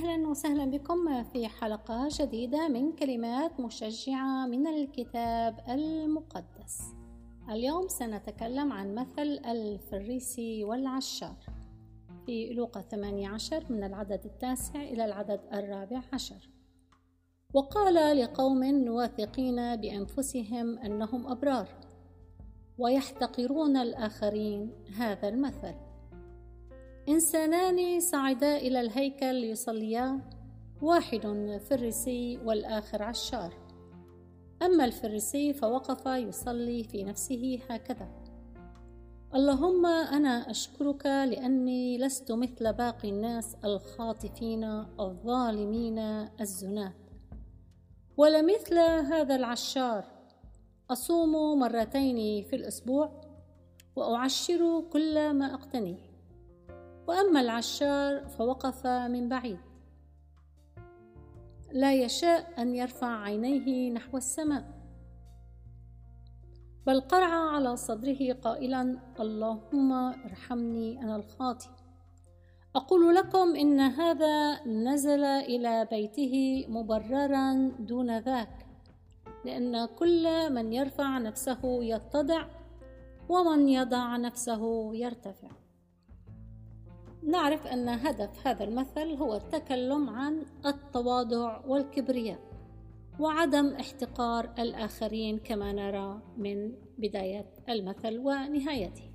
أهلا وسهلا بكم في حلقة جديدة من كلمات مشجعة من الكتاب المقدس. اليوم سنتكلم عن مثل الفريسي والعشار. في لوقا 18 من العدد التاسع إلى العدد الرابع عشر. وقال لقوم واثقين بأنفسهم أنهم أبرار. ويحتقرون الآخرين هذا المثل. إنسانان صعدا إلى الهيكل ليصليا واحد فريسي والآخر عشار. أما الفريسي فوقف يصلي في نفسه هكذا. اللهم أنا أشكرك لأني لست مثل باقي الناس الخاطفين الظالمين الزناة ولا مثل هذا العشار. أصوم مرتين في الأسبوع وأعشر كل ما أقتنيه وأما العشار فوقف من بعيد. لا يشاء أن يرفع عينيه نحو السماء. بل قرع على صدره قائلا اللهم ارحمني أنا الخاطئ. أقول لكم إن هذا نزل إلى بيته مبررا دون ذاك لأن كل من يرفع نفسه يتضع ومن يضع نفسه يرتفع. نعرف أن هدف هذا المثل هو التكلم عن التواضع والكبرياء وعدم احتقار الآخرين كما نرى من بداية المثل ونهايته.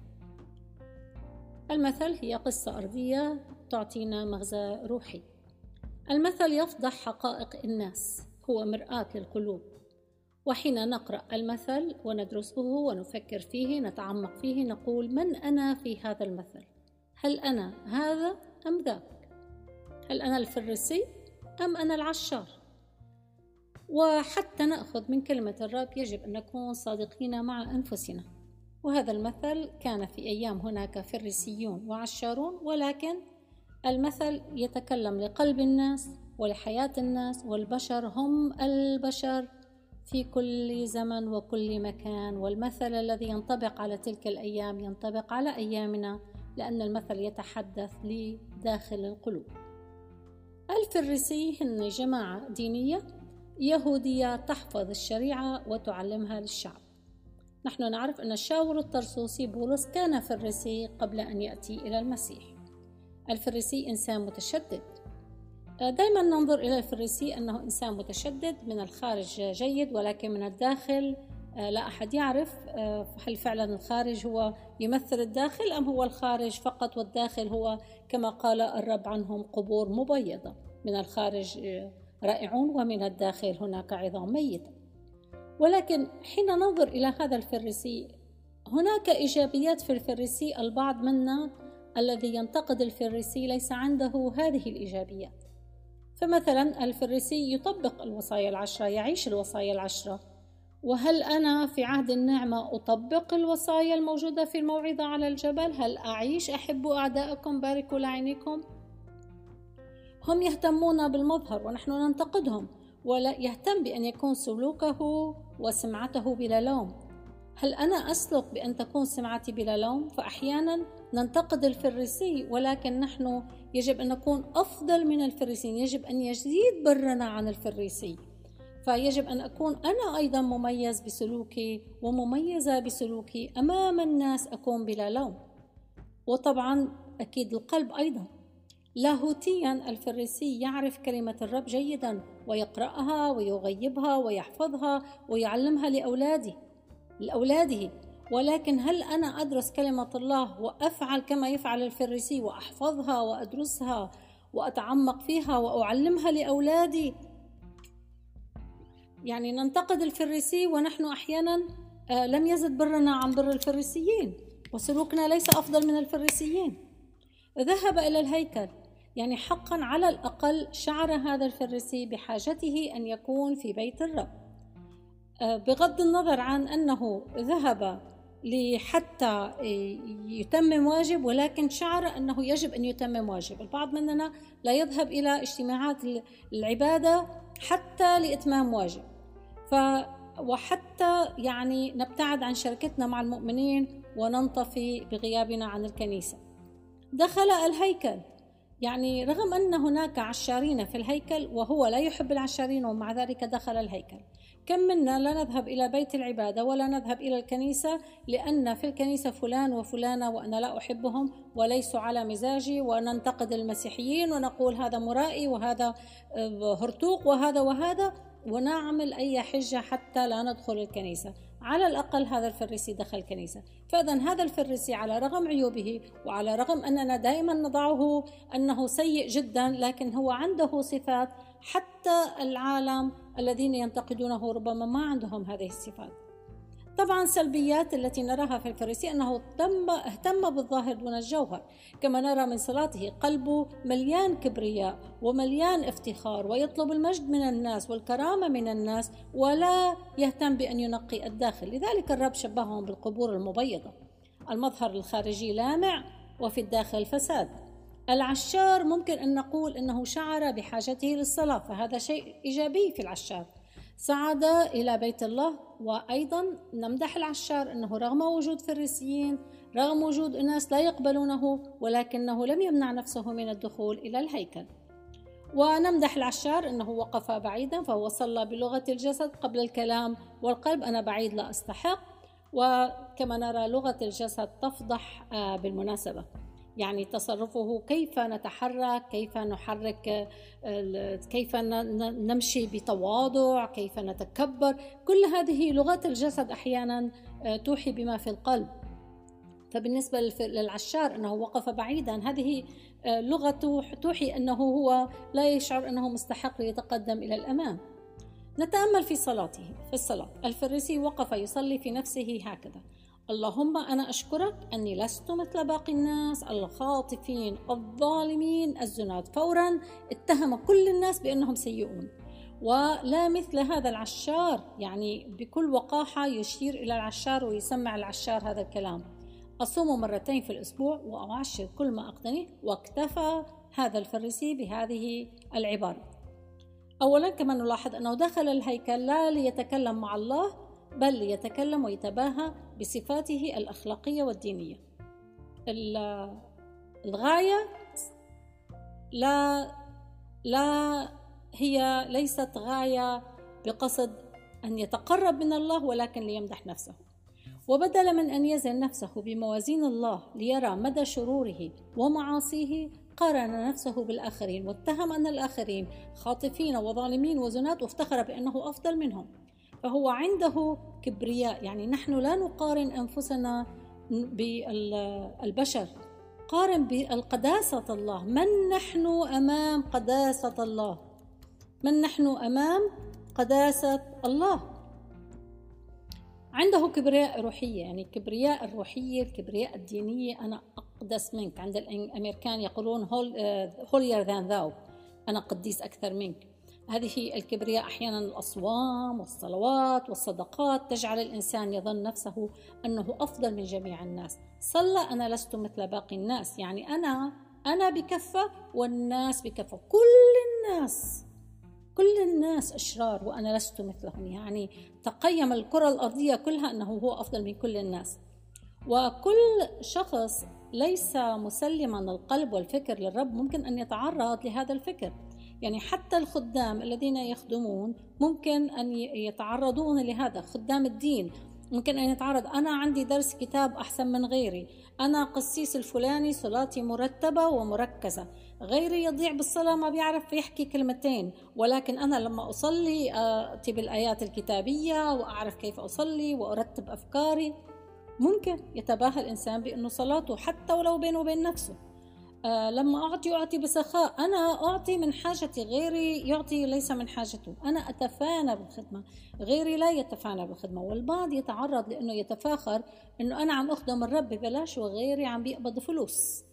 المثل هي قصة أرضية تعطينا مغزى روحي. المثل يفضح حقائق الناس، هو مرآة للقلوب. وحين نقرأ المثل وندرسه ونفكر فيه نتعمق فيه نقول من أنا في هذا المثل؟ هل أنا هذا أم ذاك؟ هل أنا الفريسي أم أنا العشار؟ وحتى نأخذ من كلمة الرب يجب أن نكون صادقين مع أنفسنا. وهذا المثل كان في أيام هناك فريسيون وعشارون ولكن المثل يتكلم لقلب الناس ولحياة الناس والبشر هم البشر في كل زمن وكل مكان. والمثل الذي ينطبق على تلك الأيام ينطبق على أيامنا. لأن المثل يتحدث لداخل القلوب. الفريسي هن جماعة دينية يهودية تحفظ الشريعة وتعلمها للشعب. نحن نعرف أن الشاور الطرسوسي بولس كان فريسي قبل أن يأتي إلى المسيح. الفريسي إنسان متشدد. دائما ننظر إلى الفريسي أنه إنسان متشدد من الخارج جيد ولكن من الداخل لا أحد يعرف آه، هل فعلا الخارج هو يمثل الداخل أم هو الخارج فقط والداخل هو كما قال الرب عنهم قبور مبيضة. من الخارج آه، رائعون ومن الداخل هناك عظام ميتة. ولكن حين ننظر إلى هذا الفريسي هناك إيجابيات في الفريسي البعض منا الذي ينتقد الفريسي ليس عنده هذه الإيجابيات. فمثلا الفريسي يطبق الوصايا العشرة يعيش الوصايا العشرة. وهل أنا في عهد النعمة أطبق الوصايا الموجودة في الموعظة على الجبل؟ هل أعيش أحبوا أعداءكم باركوا لعينكم؟ هم يهتمون بالمظهر ونحن ننتقدهم ولا يهتم بأن يكون سلوكه وسمعته بلا لوم هل أنا أسلك بأن تكون سمعتي بلا لوم؟ فأحيانا ننتقد الفريسي ولكن نحن يجب أن نكون أفضل من الفريسيين يجب أن يزيد برنا عن الفريسي فيجب أن أكون أنا أيضا مميز بسلوكي ومميزة بسلوكي أمام الناس أكون بلا لوم. وطبعا أكيد القلب أيضا. لاهوتيا الفريسي يعرف كلمة الرب جيدا ويقرأها ويغيبها ويحفظها ويعلمها لأولاده لأولاده. ولكن هل أنا أدرس كلمة الله وأفعل كما يفعل الفريسي وأحفظها وأدرسها وأتعمق فيها وأعلمها لأولادي؟ يعني ننتقد الفريسي ونحن أحيانا آه، لم يزد برنا عن بر الفريسيين وسلوكنا ليس أفضل من الفريسيين. ذهب إلى الهيكل يعني حقا على الأقل شعر هذا الفريسي بحاجته أن يكون في بيت الرب. آه، بغض النظر عن أنه ذهب لحتى يتمم واجب ولكن شعر أنه يجب أن يتمم واجب، البعض مننا لا يذهب إلى اجتماعات العبادة حتى لإتمام واجب، ف وحتى يعني نبتعد عن شركتنا مع المؤمنين وننطفي بغيابنا عن الكنيسة. دخل الهيكل. يعني رغم أن هناك عشارين في الهيكل وهو لا يحب العشارين ومع ذلك دخل الهيكل. كم منا لا نذهب إلى بيت العبادة ولا نذهب إلى الكنيسة لأن في الكنيسة فلان وفلانة وأنا لا أحبهم وليسوا على مزاجي وننتقد المسيحيين ونقول هذا مرائي وهذا آه، هرطوق وهذا وهذا. ونعمل أي حجة حتى لا ندخل الكنيسة. على الأقل هذا الفريسي دخل الكنيسة فإذا هذا الفريسي على رغم عيوبه وعلى رغم أننا دائما نضعه أنه سيء جدا لكن هو عنده صفات حتى العالم الذين ينتقدونه ربما ما عندهم هذه الصفات. طبعا سلبيات التي نراها في الفريسي أنه اهتم, اهتم بالظاهر دون الجوهر كما نرى من صلاته قلبه مليان كبرياء ومليان افتخار ويطلب المجد من الناس والكرامة من الناس ولا يهتم بأن ينقي الداخل لذلك الرب شبههم بالقبور المبيضة. المظهر الخارجي لامع وفي الداخل فساد. العشار ممكن أن نقول أنه شعر بحاجته للصلاة فهذا شيء إيجابي في العشار. صعد إلى بيت الله وأيضا نمدح العشار أنه رغم وجود فريسيين رغم وجود أناس لا يقبلونه ولكنه لم يمنع نفسه من الدخول إلى الهيكل. ونمدح العشار أنه وقف بعيدا فهو صلى بلغة الجسد قبل الكلام والقلب أنا بعيد لا أستحق. وكما نرى لغة الجسد تفضح آه، بالمناسبة. يعني تصرفه كيف نتحرك كيف نحرك كيف نمشي بتواضع كيف نتكبر. كل هذه لغات الجسد أحيانا آه، توحي بما في القلب. فبالنسبة للعشار أنه وقف بعيدا هذه آه، لغته توحي أنه هو لا يشعر أنه مستحق ليتقدم إلى الأمام. نتأمل في صلاته في الصلاة. الفريسي وقف يصلي في نفسه هكذا. اللهم أنا أشكرك أني لست مثل باقي الناس الخاطفين الظالمين الزناد. فورا اتهم كل الناس بأنهم سيئون. ولا مثل هذا العشار يعني بكل وقاحة يشير إلى العشار ويسمع العشار هذا الكلام. أصوم مرتين في الأسبوع وأعشر كل ما أقتني واكتفى هذا الفريسي بهذه العبارة. أولا كما نلاحظ أنه دخل الهيكل لا ليتكلم مع الله بل يتكلم ويتباهى بصفاته الأخلاقية والدينية. الغاية لا لا هي ليست غاية بقصد أن يتقرب من الله ولكن ليمدح نفسه. وبدلا من أن يزن نفسه بموازين الله ليرى مدى شروره ومعاصيه قارن نفسه بالآخرين واتهم أن الآخرين خاطفين وظالمين وزنات وافتخر بأنه أفضل منهم. فهو عنده كبرياء. يعني نحن لا نقارن أنفسنا بالبشر. قارن بالقداسة الله. من نحن أمام قداسة الله؟ من نحن أمام قداسة الله؟ عنده كبرياء روحية. يعني الكبرياء الروحية الكبرياء الدينية. أنا أقدس منك. عند الأمريكان يقولون هولير ذان ذاو أنا قديس أكثر منك. هذه الكبرياء أحيانا الأصوام والصلوات والصدقات تجعل الإنسان يظن نفسه أنه أفضل من جميع الناس. صلى أنا لست مثل باقي الناس يعني أنا أنا بكفه والناس بكفه كل الناس كل الناس أشرار وأنا لست مثلهم. يعني تقيم الكرة الأرضية كلها أنه هو أفضل من كل الناس. وكل شخص ليس مسلما القلب والفكر للرب ممكن أن يتعرض لهذا الفكر. يعني حتى الخدام الذين يخدمون ممكن أن يتعرضون لهذا. خدام الدين ممكن أن يتعرض. أنا عندي درس كتاب أحسن من غيري. أنا قسيس الفلاني صلاتي مرتبة ومركزة. غيري يضيع بالصلاة ما بيعرف يحكي كلمتين. ولكن أنا لما أصلي أتي بالآيات الكتابية وأعرف كيف أصلي وأرتب أفكاري. ممكن يتباهى الإنسان بأنه صلاته حتى ولو بينه وبين نفسه. لما أعطي أعطي بسخاء. أنا أعطي من حاجتي غيري يعطي ليس من حاجته. أنا أتفانى بالخدمة غيري لا يتفانى بالخدمة والبعض يتعرض لأنه يتفاخر أنه أنا عم أخدم الرب ببلاش وغيري عم بيقبض فلوس.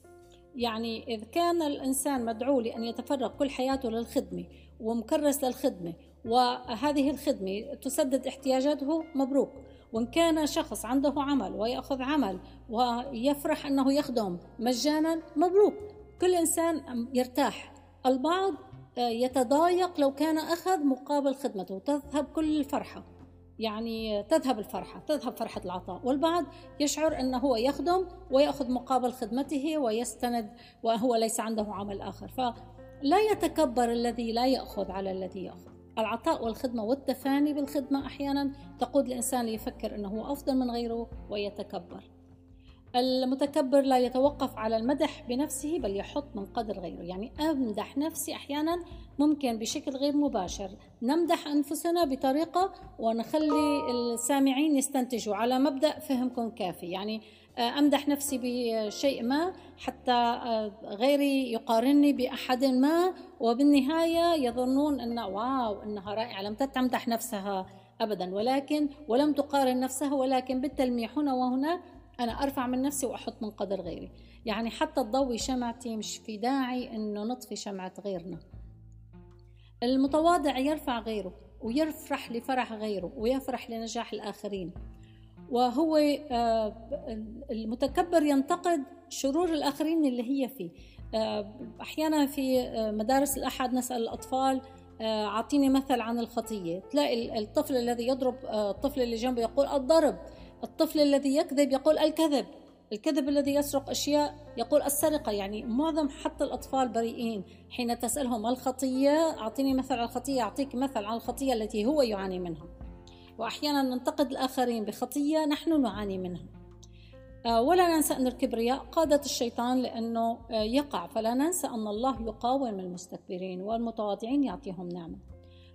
يعني إذا كان الإنسان مدعو لأن يتفرغ كل حياته للخدمة ومكرس للخدمة وهذه الخدمة تسدد احتياجاته مبروك. وإن كان شخص عنده عمل ويأخذ عمل ويفرح أنه يخدم مجانا مبروك. كل إنسان يرتاح. البعض يتضايق لو كان أخذ مقابل خدمته. تذهب كل الفرحة. يعني تذهب الفرحة تذهب فرحة العطاء. والبعض يشعر أنه هو يخدم ويأخذ مقابل خدمته ويستند وهو ليس عنده عمل آخر. فلا يتكبر الذي لا يأخذ على الذي يأخذ. العطاء والخدمة والتفاني بالخدمة أحيانا تقود الإنسان ليفكر أنه هو أفضل من غيره ويتكبر. المتكبر لا يتوقف على المدح بنفسه بل يحط من قدر غيره. يعني أمدح نفسي أحيانا ممكن بشكل غير مباشر. نمدح أنفسنا بطريقة ونخلي السامعين يستنتجوا على مبدأ فهمكم كافي. يعني آه، أمدح نفسي بشيء ما حتى آه، غيري يقارني بأحد ما وبالنهاية يظنون أن واو أنها رائعة. لم تمدح نفسها أبدا ولكن ولم تقارن نفسها ولكن بالتلميح هنا وهنا أنا أرفع من نفسي وأحط من قدر غيري. يعني حتى تضوي شمعتي مش في داعي أنه نطفي شمعة غيرنا. المتواضع يرفع غيره ويفرح لفرح غيره ويفرح لنجاح الآخرين. وهو آه، المتكبر ينتقد شرور الآخرين اللي هي فيه. آه، أحيانا في آه، مدارس الأحد نسأل الأطفال أعطيني مثل عن الخطية. تلاقي الطفل الذي يضرب الطفل اللي جنبه يقول الضرب. الطفل الذي يكذب يقول الكذب. الكذب الذي يسرق أشياء يقول السرقة. يعني معظم حتى الأطفال بريئين. حين تسألهم الخطية أعطيني مثل على الخطية أعطيك مثل على الخطية التي هو يعاني منها. وأحيانا ننتقد الآخرين بخطية نحن نعاني منها. آه، ولا ننسى أن الكبرياء قادة الشيطان لأنه آه، يقع. فلا ننسى أن الله يقاوم المستكبرين والمتواضعين يعطيهم نعمة.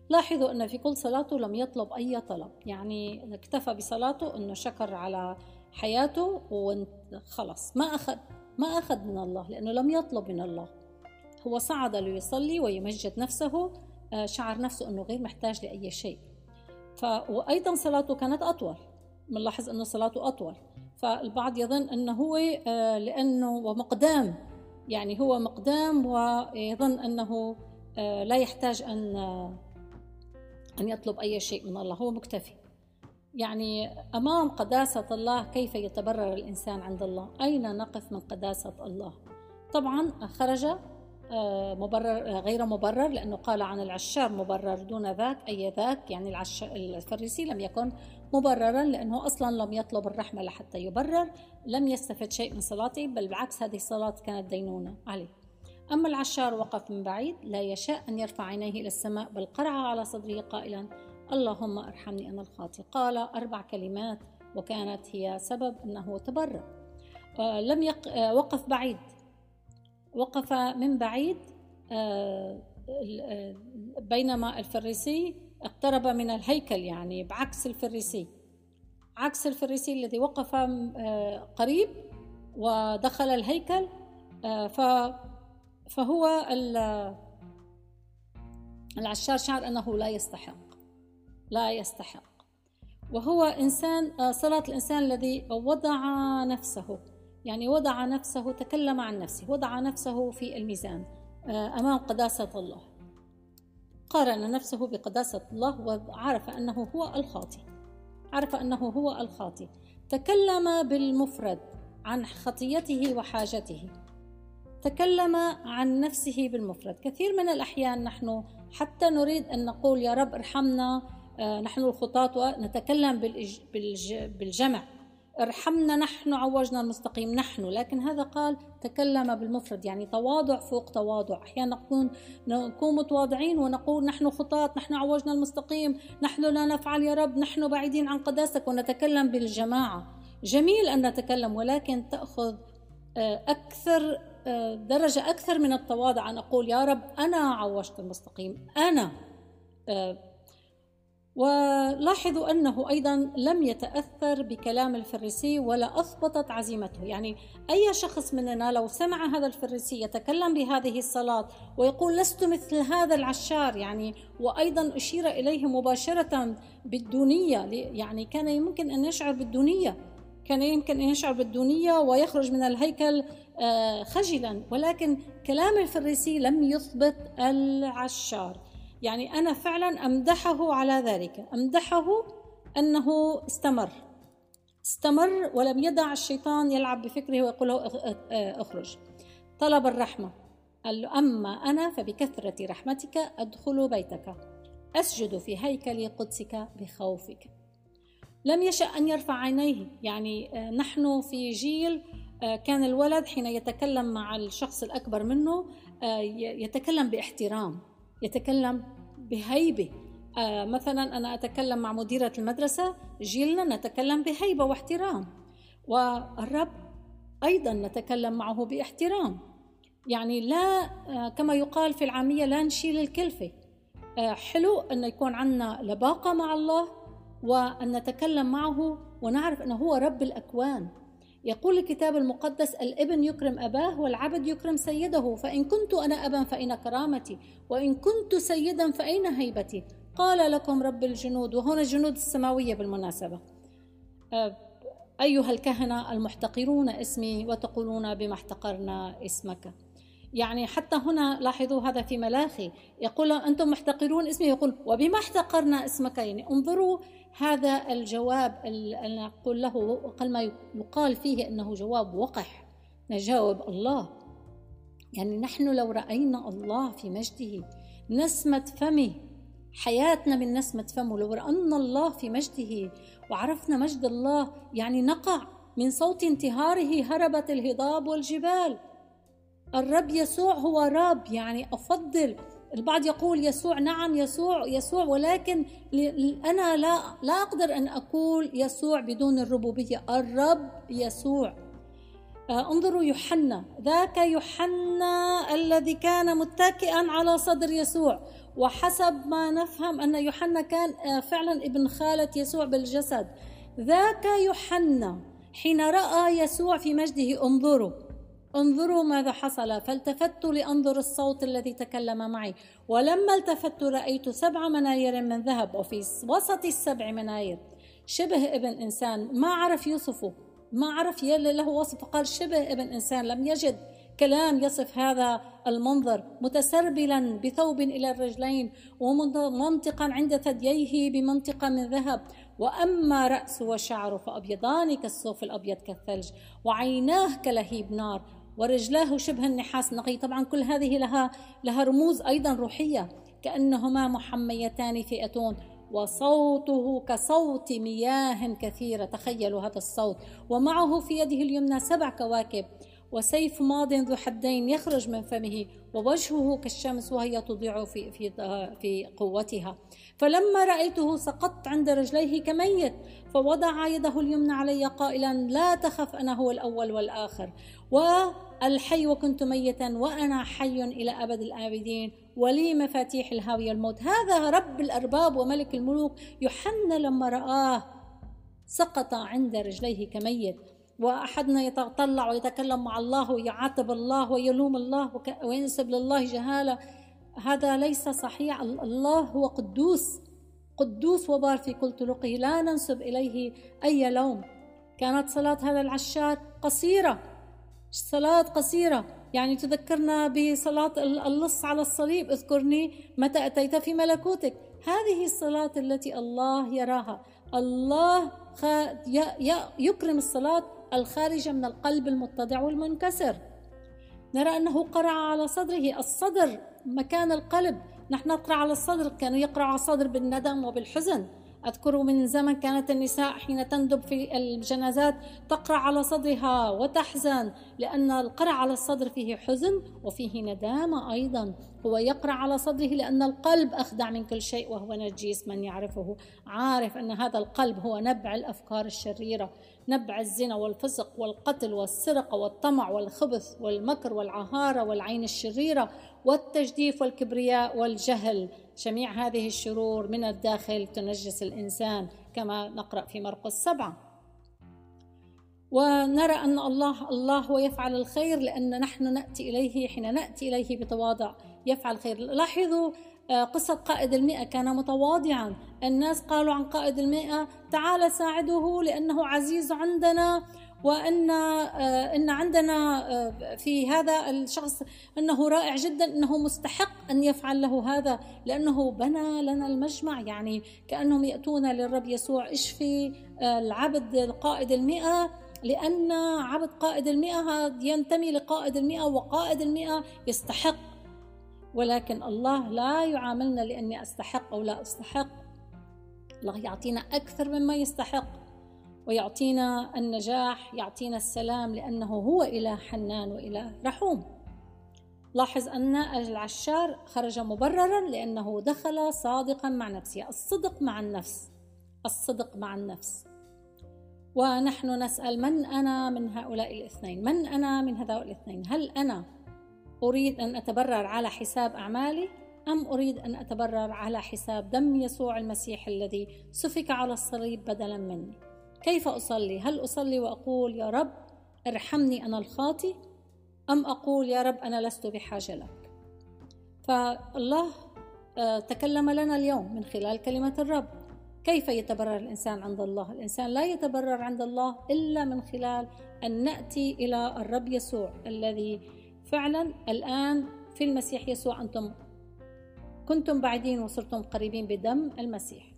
لاحظوا أن في كل صلاته لم يطلب أي طلب. يعني اكتفى بصلاته أنه شكر على حياته وخلص ما أخذ ما أخذ من الله لأنه لم يطلب من الله. هو صعد ليصلي ويمجد نفسه. آه، شعر نفسه أنه غير محتاج لأي شيء. ف... وأيضا صلاته كانت أطول. بنلاحظ أنه صلاته أطول. فالبعض يظن أنه هو آه، لأنه ومقدام. يعني هو مقدام ويظن أنه آه، لا يحتاج أن أن يطلب أي شيء من الله. هو مكتفي. يعني أمام قداسة الله كيف يتبرر الإنسان عند الله؟ أين نقف من قداسة الله؟ طبعا خرج آه، مبرر آه، غير مبرر لأنه قال عن العشار مبرر دون ذاك أي ذاك يعني العشار الفريسي لم يكن مبررا لأنه أصلا لم يطلب الرحمة لحتى يبرر لم يستفد شيء من صلاته بل بالعكس هذه الصلاة كانت دينونة. عليه أما العشار وقف من بعيد لا يشاء أن يرفع عينيه إلى السماء بل قرع على صدره قائلا اللهم أرحمني أنا الخاطئ. قال أربع كلمات وكانت هي سبب أنه تبرر. آه، لم يق... آه، وقف بعيد. وقف من بعيد آه، بينما الفريسي اقترب من الهيكل يعني بعكس الفريسي. عكس الفريسي الذي وقف قريب ودخل الهيكل فهو العشار شعر أنه لا يستحق لا يستحق. وهو إنسان آه، صلاة الإنسان الذي وضع نفسه. يعني وضع نفسه تكلم عن نفسه وضع نفسه في الميزان آه، أمام قداسة الله. قارن نفسه بقداسة الله وعرف أنه هو الخاطي عرف أنه هو الخاطي تكلم بالمفرد عن خطيته وحاجته. تكلم عن نفسه بالمفرد. كثير من الأحيان نحن حتى نريد أن نقول يا رب ارحمنا آه، نحن الخطاة ونتكلم بالجمع. ارحمنا نحن عوجنا المستقيم نحن. لكن هذا قال تكلم بالمفرد يعني تواضع فوق تواضع. أحيانا نكون نكون متواضعين ونقول نحن خطاة نحن عوجنا المستقيم نحن لا نفعل يا رب نحن بعيدين عن قداستك ونتكلم بالجماعة. جميل أن نتكلم ولكن تأخذ آه، أكثر آه، درجة أكثر من التواضع. أن أقول يا رب أنا عوجت المستقيم. أنا ولاحظوا أنه أيضا لم يتأثر بكلام الفريسي ولا أثبتت عزيمته. يعني أي شخص مننا لو سمع هذا الفريسي يتكلم بهذه الصلاة ويقول لست مثل هذا العشار يعني وأيضا أشير إليه مباشرة بالدونية يعني كان يمكن أن يشعر بالدونية كان يمكن أن يشعر بالدونية ويخرج من الهيكل آه، خجلا. ولكن كلام الفريسي لم يثبت العشار. يعني أنا فعلا أمدحه على ذلك. أمدحه أنه استمر. استمر ولم يدع الشيطان يلعب بفكره ويقول له اخرج. طلب الرحمة. قال له أما أنا فبكثرة رحمتك أدخل بيتك. أسجد في هيكل قدسك بخوفك. لم يشأ أن يرفع عينيه. يعني نحن في جيل كان الولد حين يتكلم مع الشخص الأكبر منه يتكلم باحترام. يتكلم بهيبة. مثلا أنا أتكلم مع مديرة المدرسة جيلنا نتكلم بهيبة واحترام. والرب أيضا نتكلم معه باحترام. يعني لا آه، كما يقال في العامية لا نشيل الكلفة. آه، حلو أن يكون عندنا لباقة مع الله وأن نتكلم معه ونعرف أنه هو رب الأكوان. يقول الكتاب المقدس الابن يكرم أباه والعبد يكرم سيده فإن كنت أنا أبا فأين كرامتي وإن كنت سيدا فأين هيبتي؟ قال لكم رب الجنود وهنا الجنود السماوية بالمناسبة. آه، أيها الكهنة المحتقرون اسمي وتقولون بما احتقرنا اسمك. يعني حتى هنا لاحظوا هذا في ملاخي. يقول أنتم محتقرون اسمي؟ يقول وبما احتقرنا اسمك يعني انظروا هذا الجواب اللي نقول له قل ما يقال فيه أنه جواب وقح. نجاوب الله. يعني نحن لو رأينا الله في مجده نسمة فمه حياتنا من نسمة فمه لو رأينا الله في مجده وعرفنا مجد الله يعني نقع من صوت انتهاره هربت الهضاب والجبال. الرب يسوع هو رب يعني أفضل. البعض يقول يسوع نعم يسوع يسوع ولكن أنا لا لا أقدر أن أقول يسوع بدون الربوبية. الرب يسوع. آه، انظروا يوحنا. ذاك يوحنا الذي كان متكئا على صدر يسوع. وحسب ما نفهم أن يوحنا كان آه، فعلا ابن خالة يسوع بالجسد. ذاك يوحنا حين رأى يسوع في مجده انظروا. انظروا ماذا حصل. فالتفت لأنظر الصوت الذي تكلم معي. ولما التفت رأيت سبع مناير من ذهب وفي وسط السبع مناير شبه ابن إنسان. ما عرف يوصفه ما عرف له وصف قال شبه ابن إنسان لم يجد كلام يصف هذا المنظر. متسربلا بثوب إلى الرجلين ومنطقا عند ثدييه بمنطقة من ذهب. وأما رأسه وشعره فأبيضان كالصوف الأبيض كالثلج وعيناه كلهيب نار. ورجلاه شبه النحاس. نقي طبعا كل هذه لها لها رموز أيضا روحية. كأنهما محميتان في اتون وصوته كصوت مياه كثيرة. تخيلوا هذا الصوت. ومعه في يده اليمنى سبع كواكب. وسيف ماض ذو حدين يخرج من فمه ووجهه كالشمس وهي تضيع في في في قوتها. فلما رأيته سقطت عند رجليه كميت فوضع يده اليمنى علي قائلا لا تخف أنا هو الأول والآخر. وألحي وكنت ميتا وأنا حي إلى أبد الآبدين ولي مفاتيح الهاوية الموت هذا رب الأرباب وملك الملوك. يوحنا لما رآه سقط عند رجليه كميت. وأحدنا يتطلع ويتكلم مع الله ويعاتب الله ويلوم الله وينسب لله جهالة. هذا ليس صحيح. الله هو قدوس قدوس وبار في كل طرقه. لا ننسب إليه أي لوم. كانت صلاة هذا العشار قصيرة صلاة قصيرة. يعني تذكرنا بصلاة اللص على الصليب. اذكرني متى أتيت في ملكوتك. هذه الصلاة التي الله يراها. الله يكرم الصلاة الخارجة من القلب المتضع والمنكسر. نرى أنه قرع على صدره الصدر مكان القلب. نحن نقرأ على الصدر كانوا يقرأ على الصدر بالندم وبالحزن. أذكر من زمن كانت النساء حين تندب في الجنازات تقرع على صدرها وتحزن لأن القرع على الصدر فيه حزن وفيه ندامة أيضا. هو يقرع على صدره لأن القلب أخدع من كل شيء وهو نجيس من يعرفه. عارف أن هذا القلب هو نبع الأفكار الشريرة. نبع الزنا والفسق والقتل والسرقة والطمع والخبث والمكر والعهارة والعين الشريرة والتجديف والكبرياء والجهل. جميع هذه الشرور من الداخل تنجس الإنسان كما نقرأ في مرقس سبعة ونرى أن الله الله هو يفعل الخير لأن نحن نأتي إليه حين نأتي إليه بتواضع. يفعل خير لاحظوا قصة قائد المئة كان متواضعا. الناس قالوا عن قائد المئة تعال ساعده لأنه عزيز عندنا وأن آه، إن عندنا آه، في هذا الشخص إنه رائع جدا إنه مستحق أن يفعل له هذا لأنه بنى لنا المجمع. يعني كأنهم يأتون للرب يسوع اشفي العبد قائد المئة؟ لأن عبد قائد المئة ينتمي لقائد المئة وقائد المئة يستحق ولكن الله لا يعاملنا لأني أستحق أو لا أستحق. الله يعطينا أكثر مما يستحق ويعطينا النجاح يعطينا السلام لأنه هو إله حنان وإله رحوم. لاحظ أن العشار خرج مبررا لأنه دخل صادقا مع نفسه الصدق مع النفس الصدق مع النفس. ونحن نسأل من أنا من هؤلاء الاثنين؟ من أنا من هؤلاء الاثنين؟ هل أنا أريد أن أتبرر على حساب أعمالي أم أريد أن أتبرر على حساب دم يسوع المسيح الذي سفك على الصليب بدلا مني؟ كيف أصلي؟ هل أصلي وأقول يا رب ارحمني أنا الخاطي أم أقول يا رب أنا لست بحاجة لك؟ فالله آه، تكلم لنا اليوم من خلال كلمة الرب. كيف يتبرر الإنسان عند الله؟ الإنسان لا يتبرر عند الله إلا من خلال أن نأتي إلى الرب يسوع الذي فعلا الآن في المسيح يسوع أنتم كنتم بعيدين وصرتم قريبين بدم المسيح.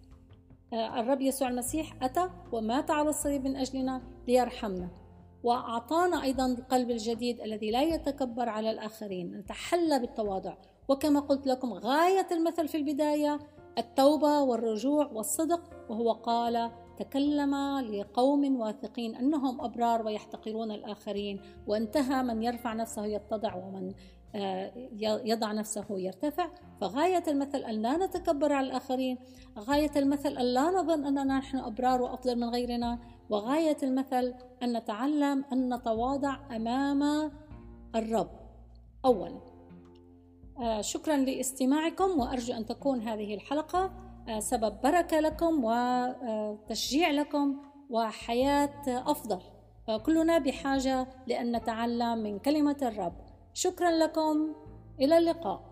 آه، الرب يسوع المسيح أتى ومات على الصليب من أجلنا ليرحمنا. وأعطانا أيضا القلب الجديد الذي لا يتكبر على الآخرين. نتحلى بالتواضع. وكما قلت لكم غاية المثل في البداية التوبة والرجوع والصدق وهو قال تكلم لقوم واثقين أنهم أبرار ويحتقرون الآخرين وانتهى من يرفع نفسه يتضع ومن آه، يضع نفسه يرتفع. فغاية المثل أن لا نتكبر على الآخرين غاية المثل أن لا نظن أننا نحن أبرار وأفضل من غيرنا وغاية المثل أن نتعلم أن نتواضع أمام الرب. أولا آه، شكرا لاستماعكم وأرجو أن تكون هذه الحلقة سبب بركة لكم وتشجيع لكم وحياة أفضل. كلنا بحاجة لأن نتعلم من كلمة الرب. شكرا لكم. إلى اللقاء.